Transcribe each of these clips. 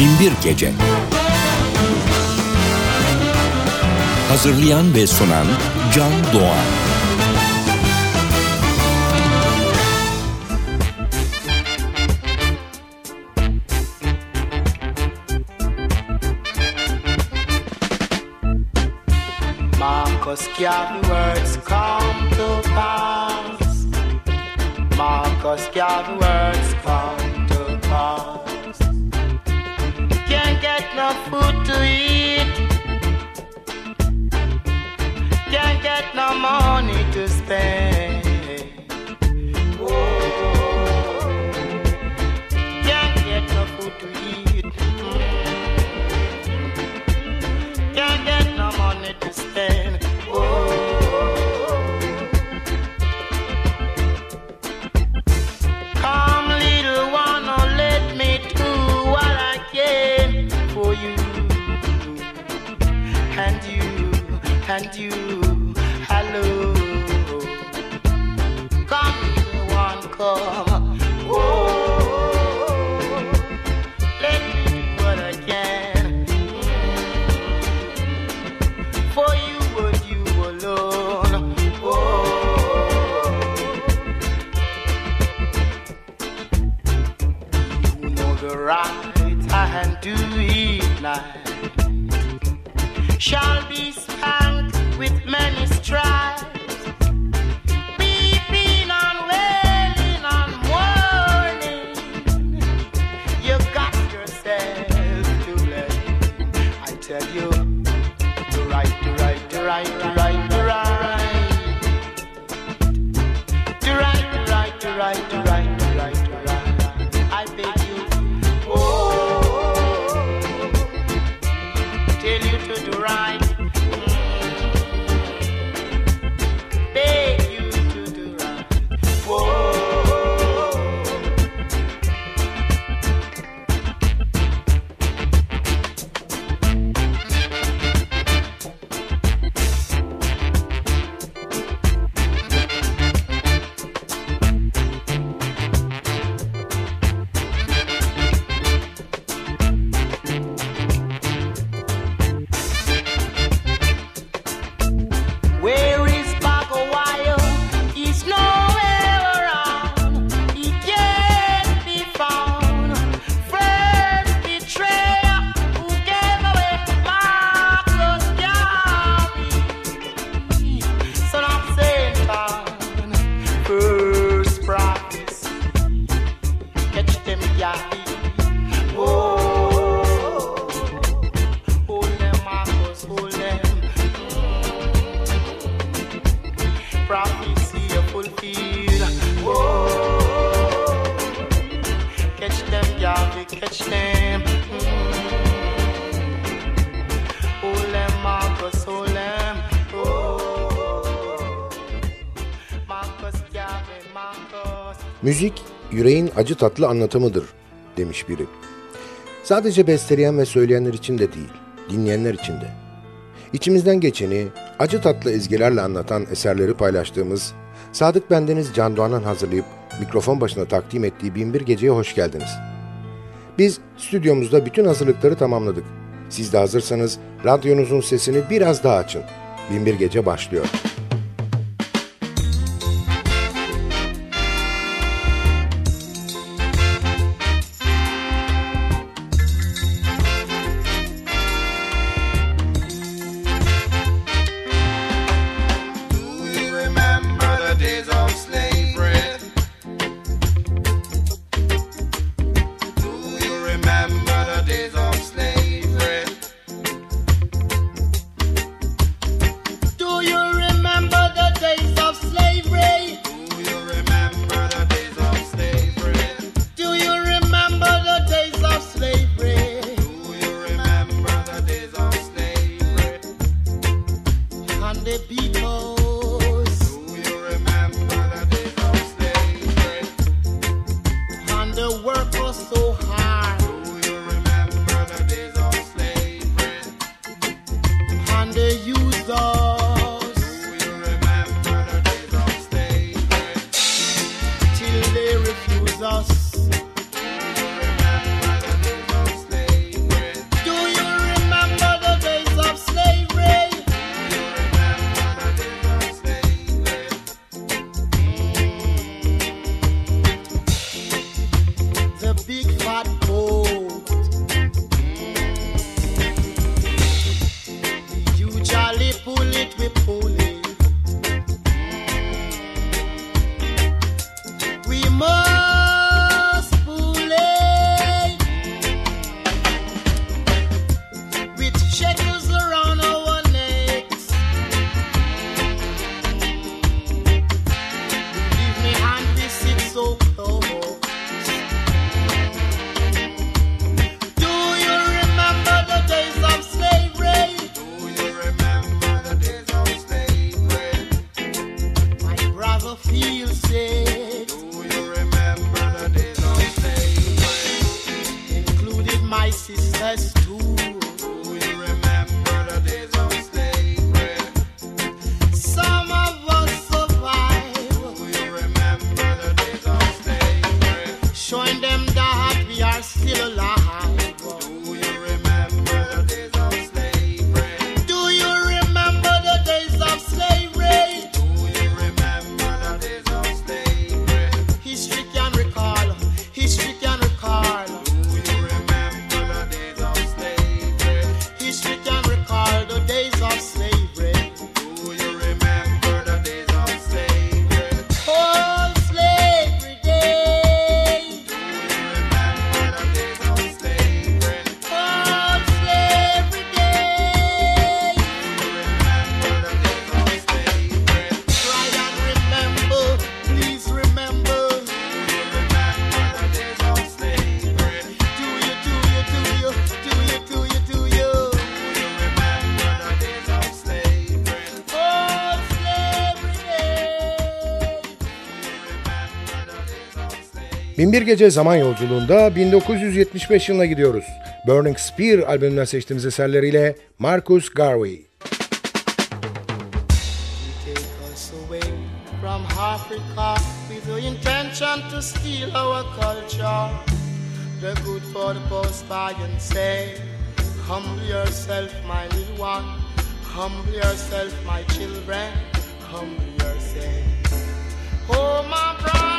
Binbir Gece. Hazırlayan ve sunan Can Doğan. Mom, cause can words come to pass. Mom, cause can words come enough food to eat. Can't get no money to spend. acı tatlı anlatımıdır demiş biri. Sadece besteleyen ve söyleyenler için de değil, dinleyenler için de. İçimizden geçeni acı tatlı ezgilerle anlatan eserleri paylaştığımız Sadık Bendeniz Can Doğan'ın hazırlayıp mikrofon başına takdim ettiği Binbir Gece'ye hoş geldiniz. Biz stüdyomuzda bütün hazırlıkları tamamladık. Siz de hazırsanız radyonuzun sesini biraz daha açın. Binbir Gece başlıyor. Binbir Gece Zaman Yolculuğunda 1975 yılına gidiyoruz. Burning Spear albümünden seçtiğimiz eserleriyle Marcus Garvey. From with the intention to steal our culture. The good for the post by and say, Humble yourself, my little one. Humble yourself, my children. Humble yourself. Oh, my brother.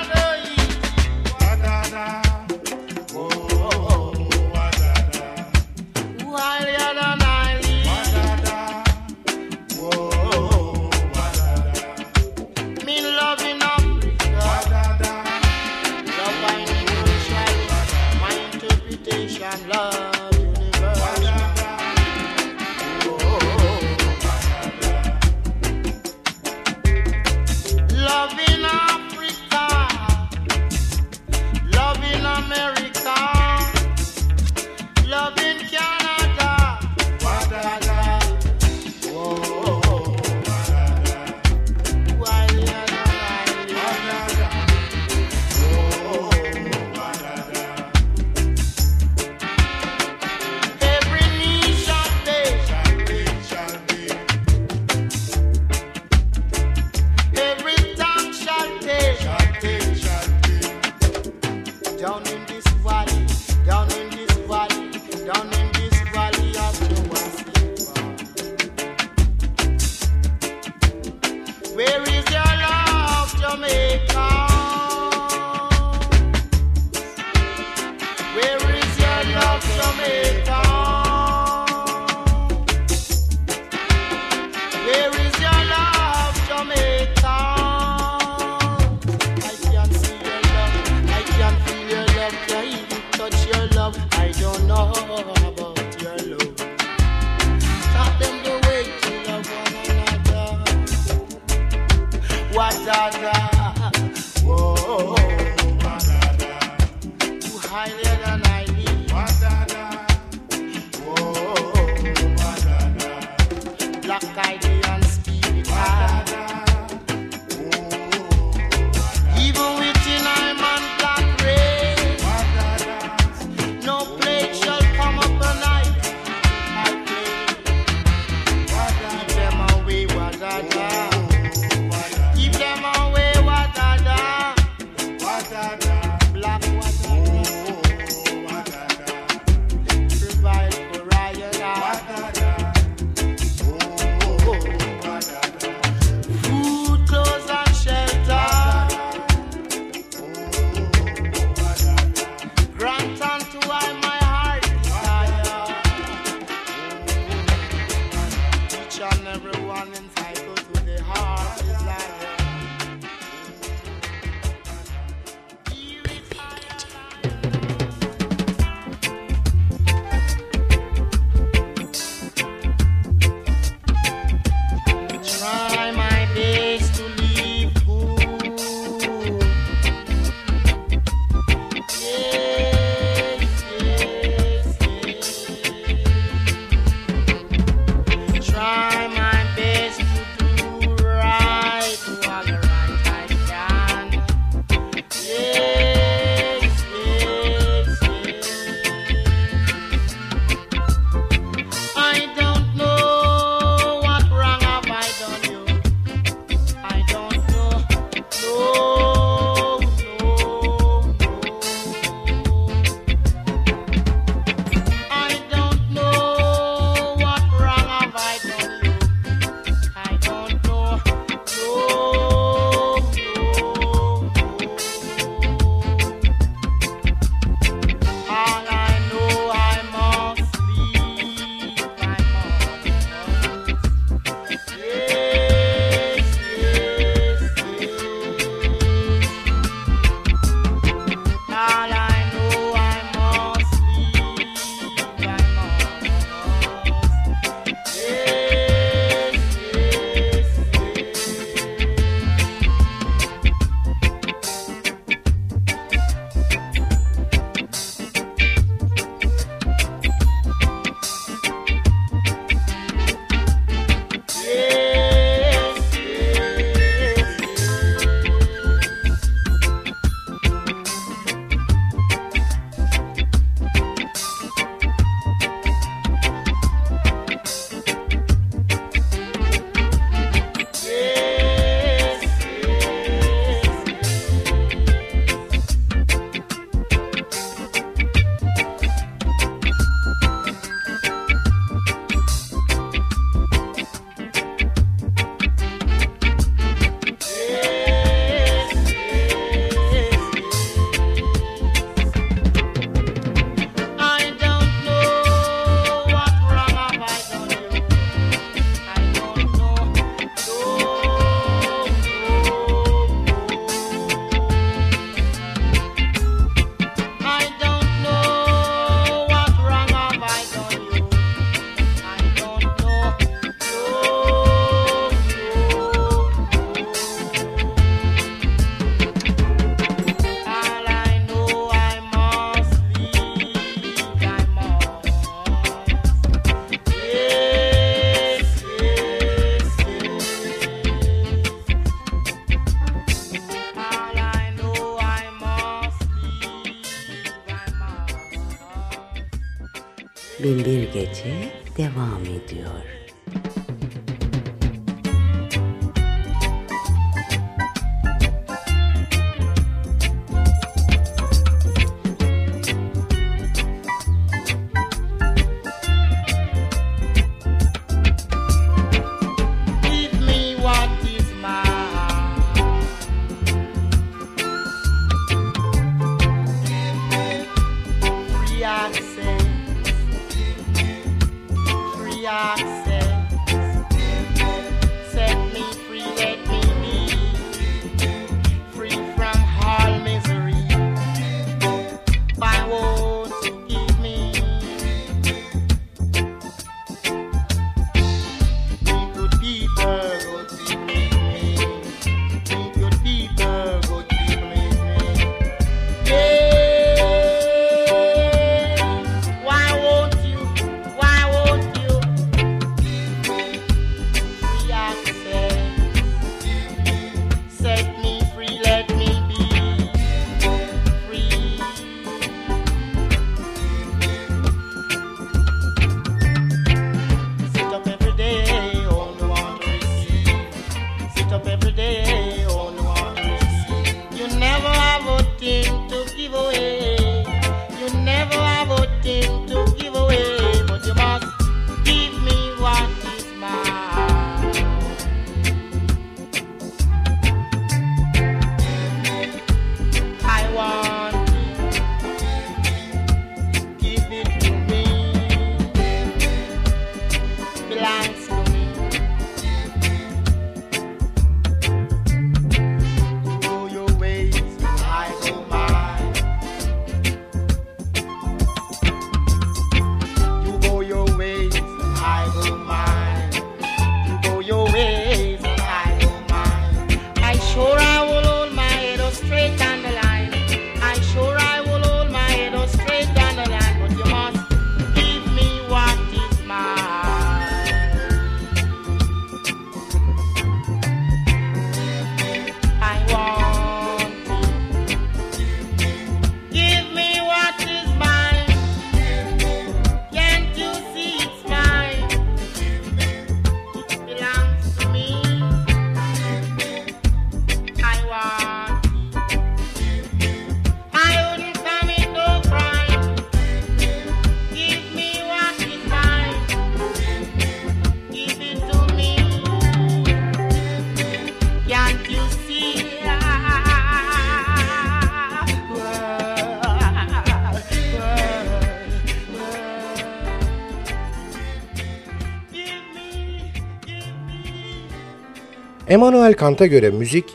Immanuel Kant'a göre müzik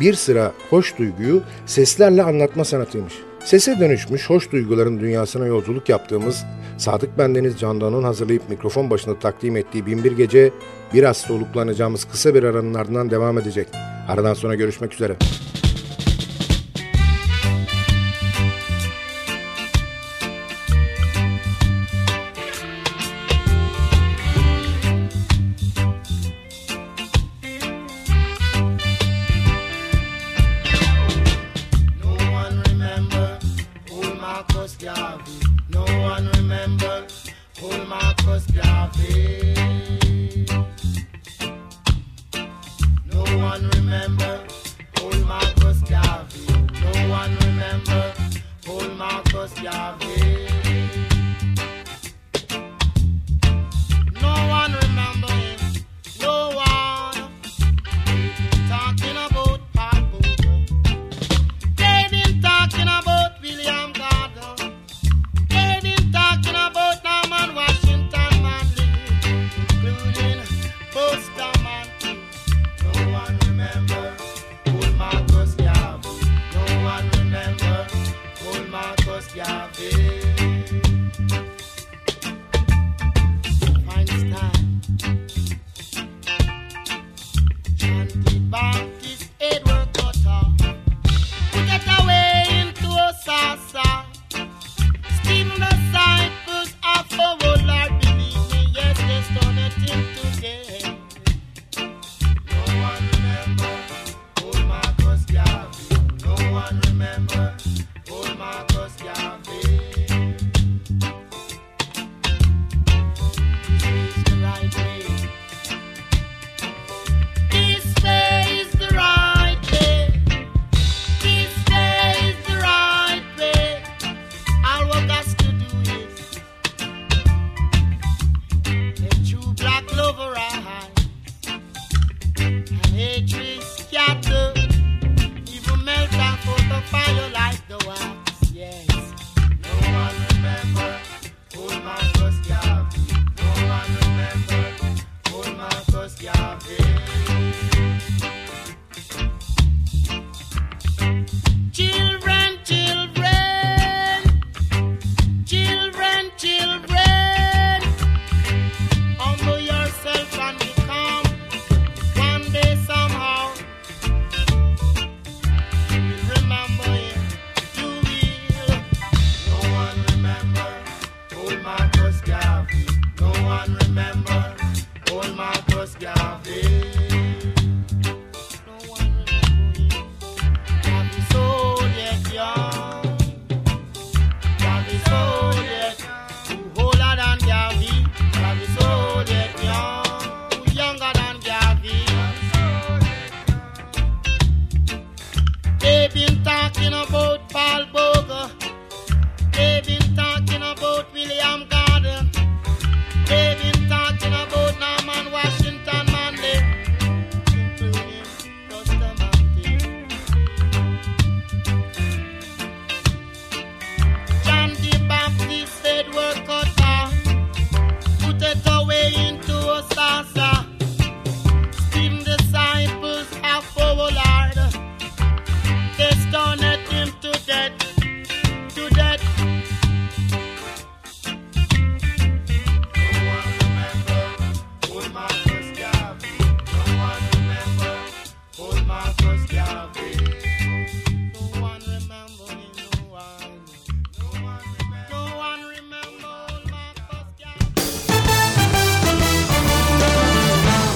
bir sıra hoş duyguyu seslerle anlatma sanatıymış. Sese dönüşmüş hoş duyguların dünyasına yolculuk yaptığımız Sadık Bendeniz Candan'ın hazırlayıp mikrofon başında takdim ettiği Binbir Gece biraz soluklanacağımız kısa bir aranın ardından devam edecek. Aradan sonra görüşmek üzere.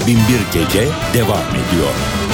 2001 Gece devam ediyor.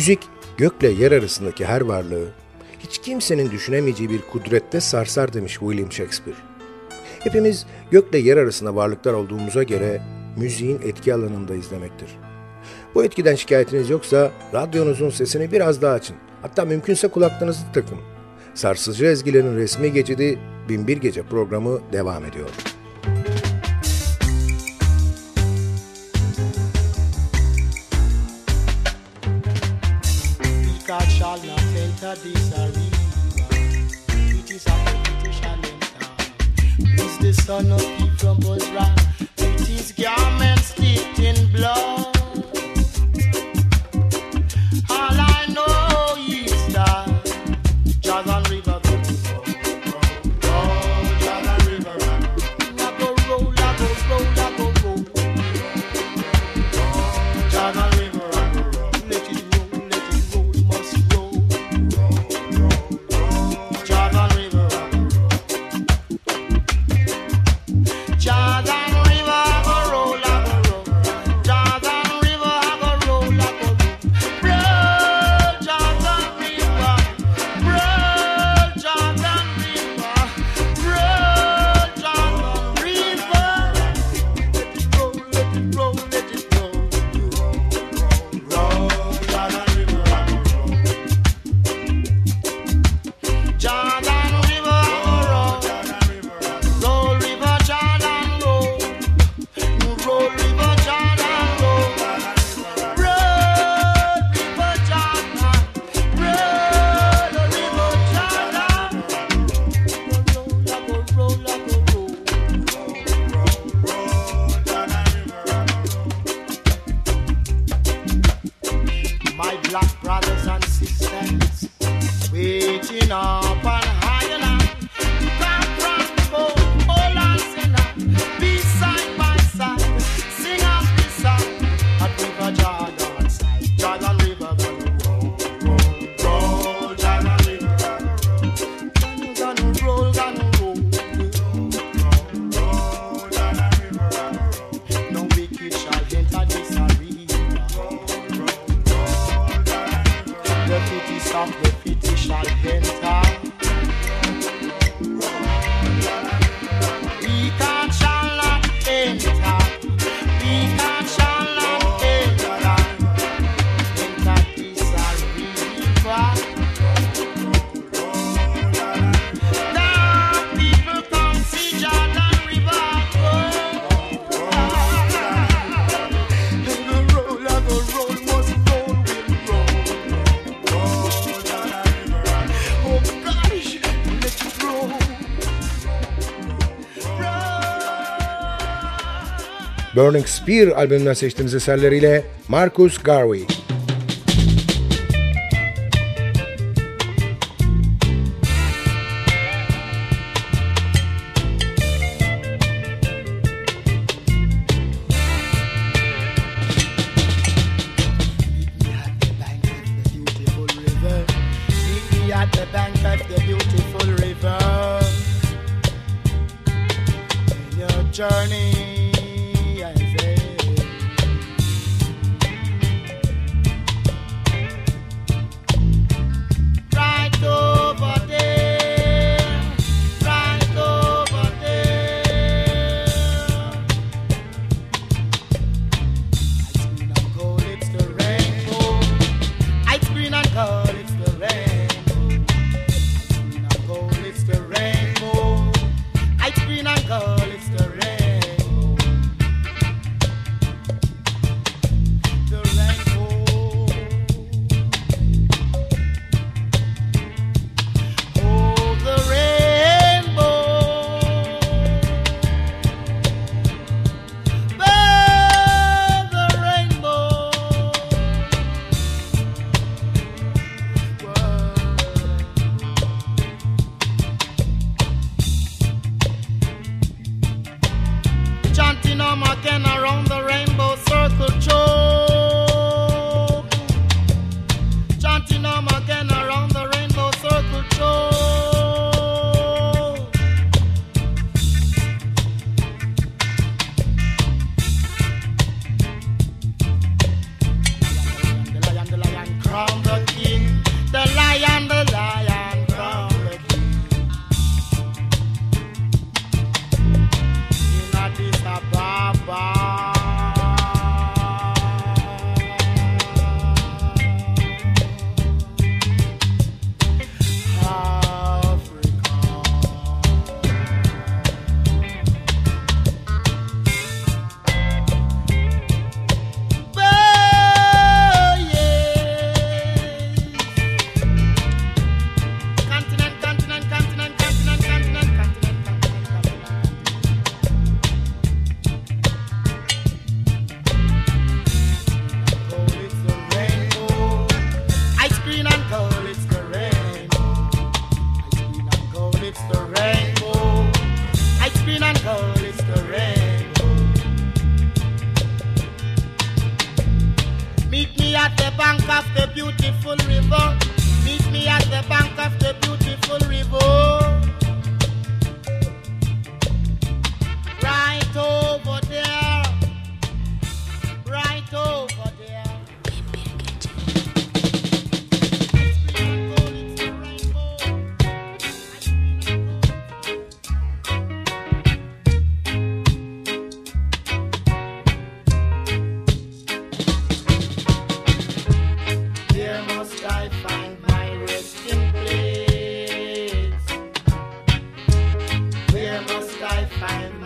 Müzik, gökle yer arasındaki her varlığı, hiç kimsenin düşünemeyeceği bir kudrette sarsar demiş William Shakespeare. Hepimiz gökle yer arasında varlıklar olduğumuza göre müziğin etki alanındayız demektir. Bu etkiden şikayetiniz yoksa radyonuzun sesini biraz daha açın. Hatta mümkünse kulaklarınızı takın. Sarsıcı ezgilerin resmi geçidi Binbir Gece programı devam ediyor. son of P from Bullrock. Burning Spear albümünden seçtiğimiz eserleriyle Marcus Garvey. fine.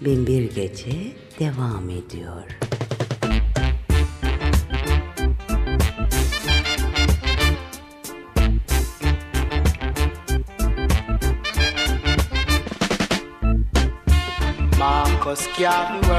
Binbir Gece devam ediyor. Marcus Garvey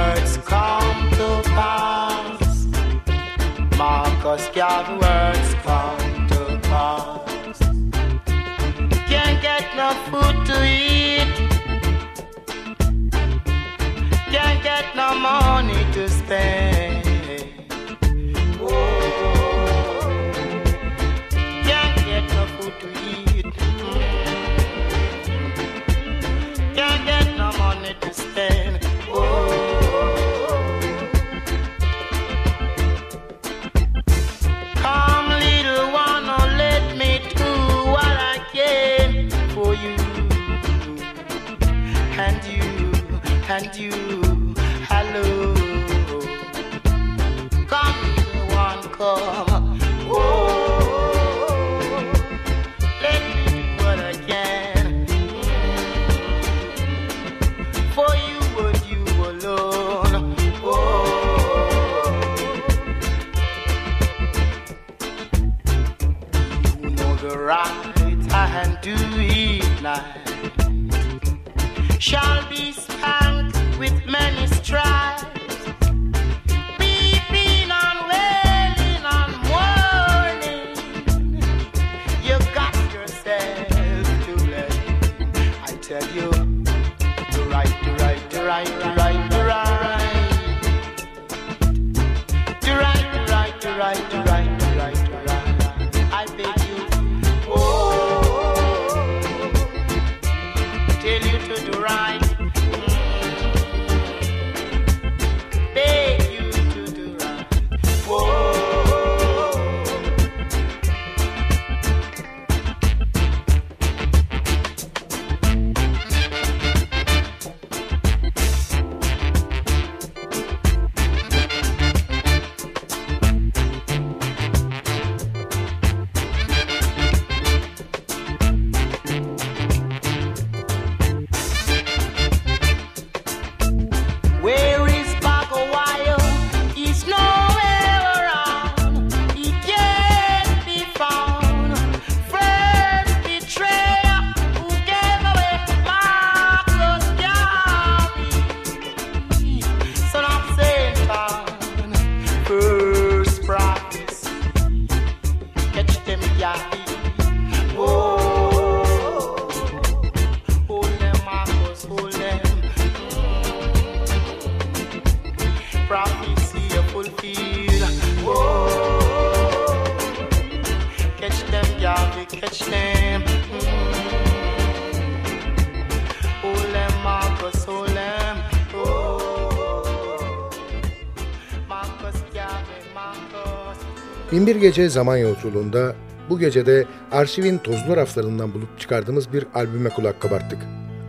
Bir Gece Zaman Yolculuğunda bu gecede arşivin tozlu raflarından bulup çıkardığımız bir albüme kulak kabarttık.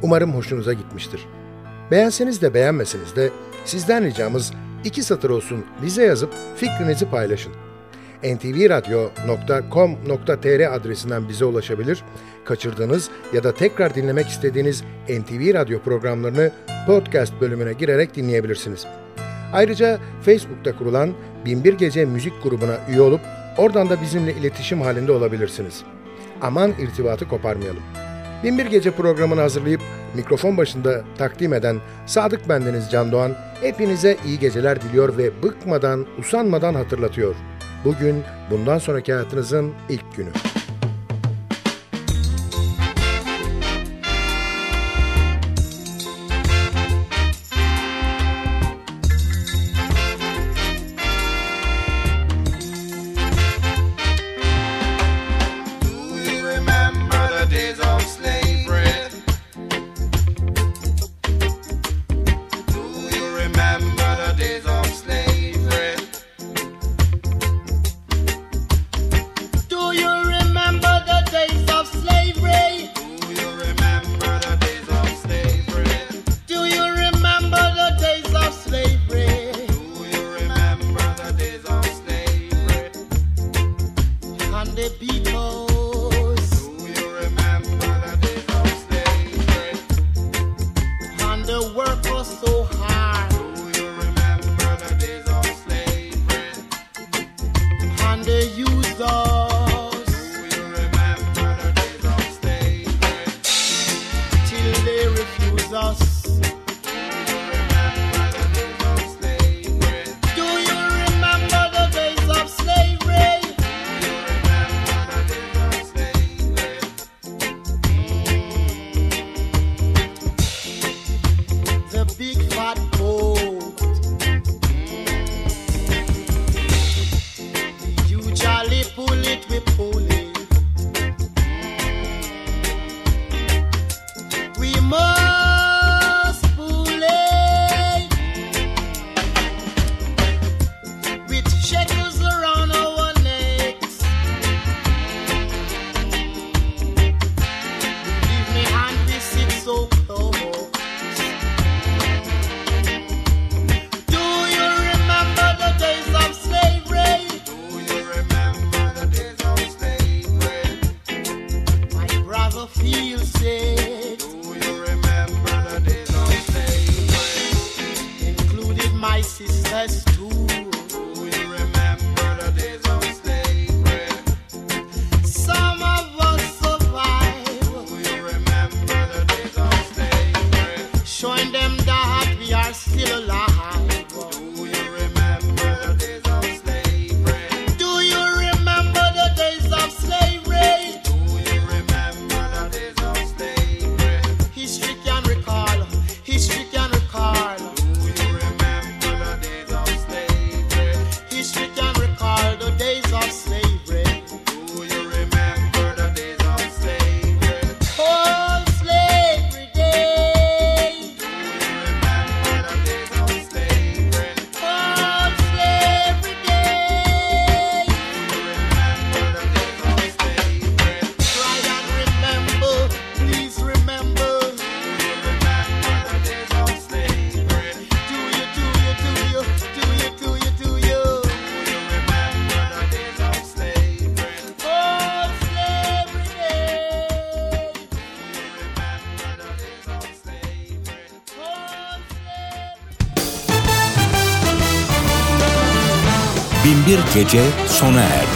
Umarım hoşunuza gitmiştir. Beğenseniz de beğenmeseniz de sizden ricamız iki satır olsun bize yazıp fikrinizi paylaşın. ntvradyo.com.tr adresinden bize ulaşabilir, kaçırdığınız ya da tekrar dinlemek istediğiniz NTV Radyo programlarını podcast bölümüne girerek dinleyebilirsiniz. Ayrıca Facebook'ta kurulan Binbir Gece müzik grubuna üye olup oradan da bizimle iletişim halinde olabilirsiniz. Aman irtibatı koparmayalım. Binbir Gece programını hazırlayıp mikrofon başında takdim eden Sadık Bendeniz Can Doğan hepinize iyi geceler diliyor ve bıkmadan, usanmadan hatırlatıyor. Bugün bundan sonraki hayatınızın ilk günü. Gece sona erdi.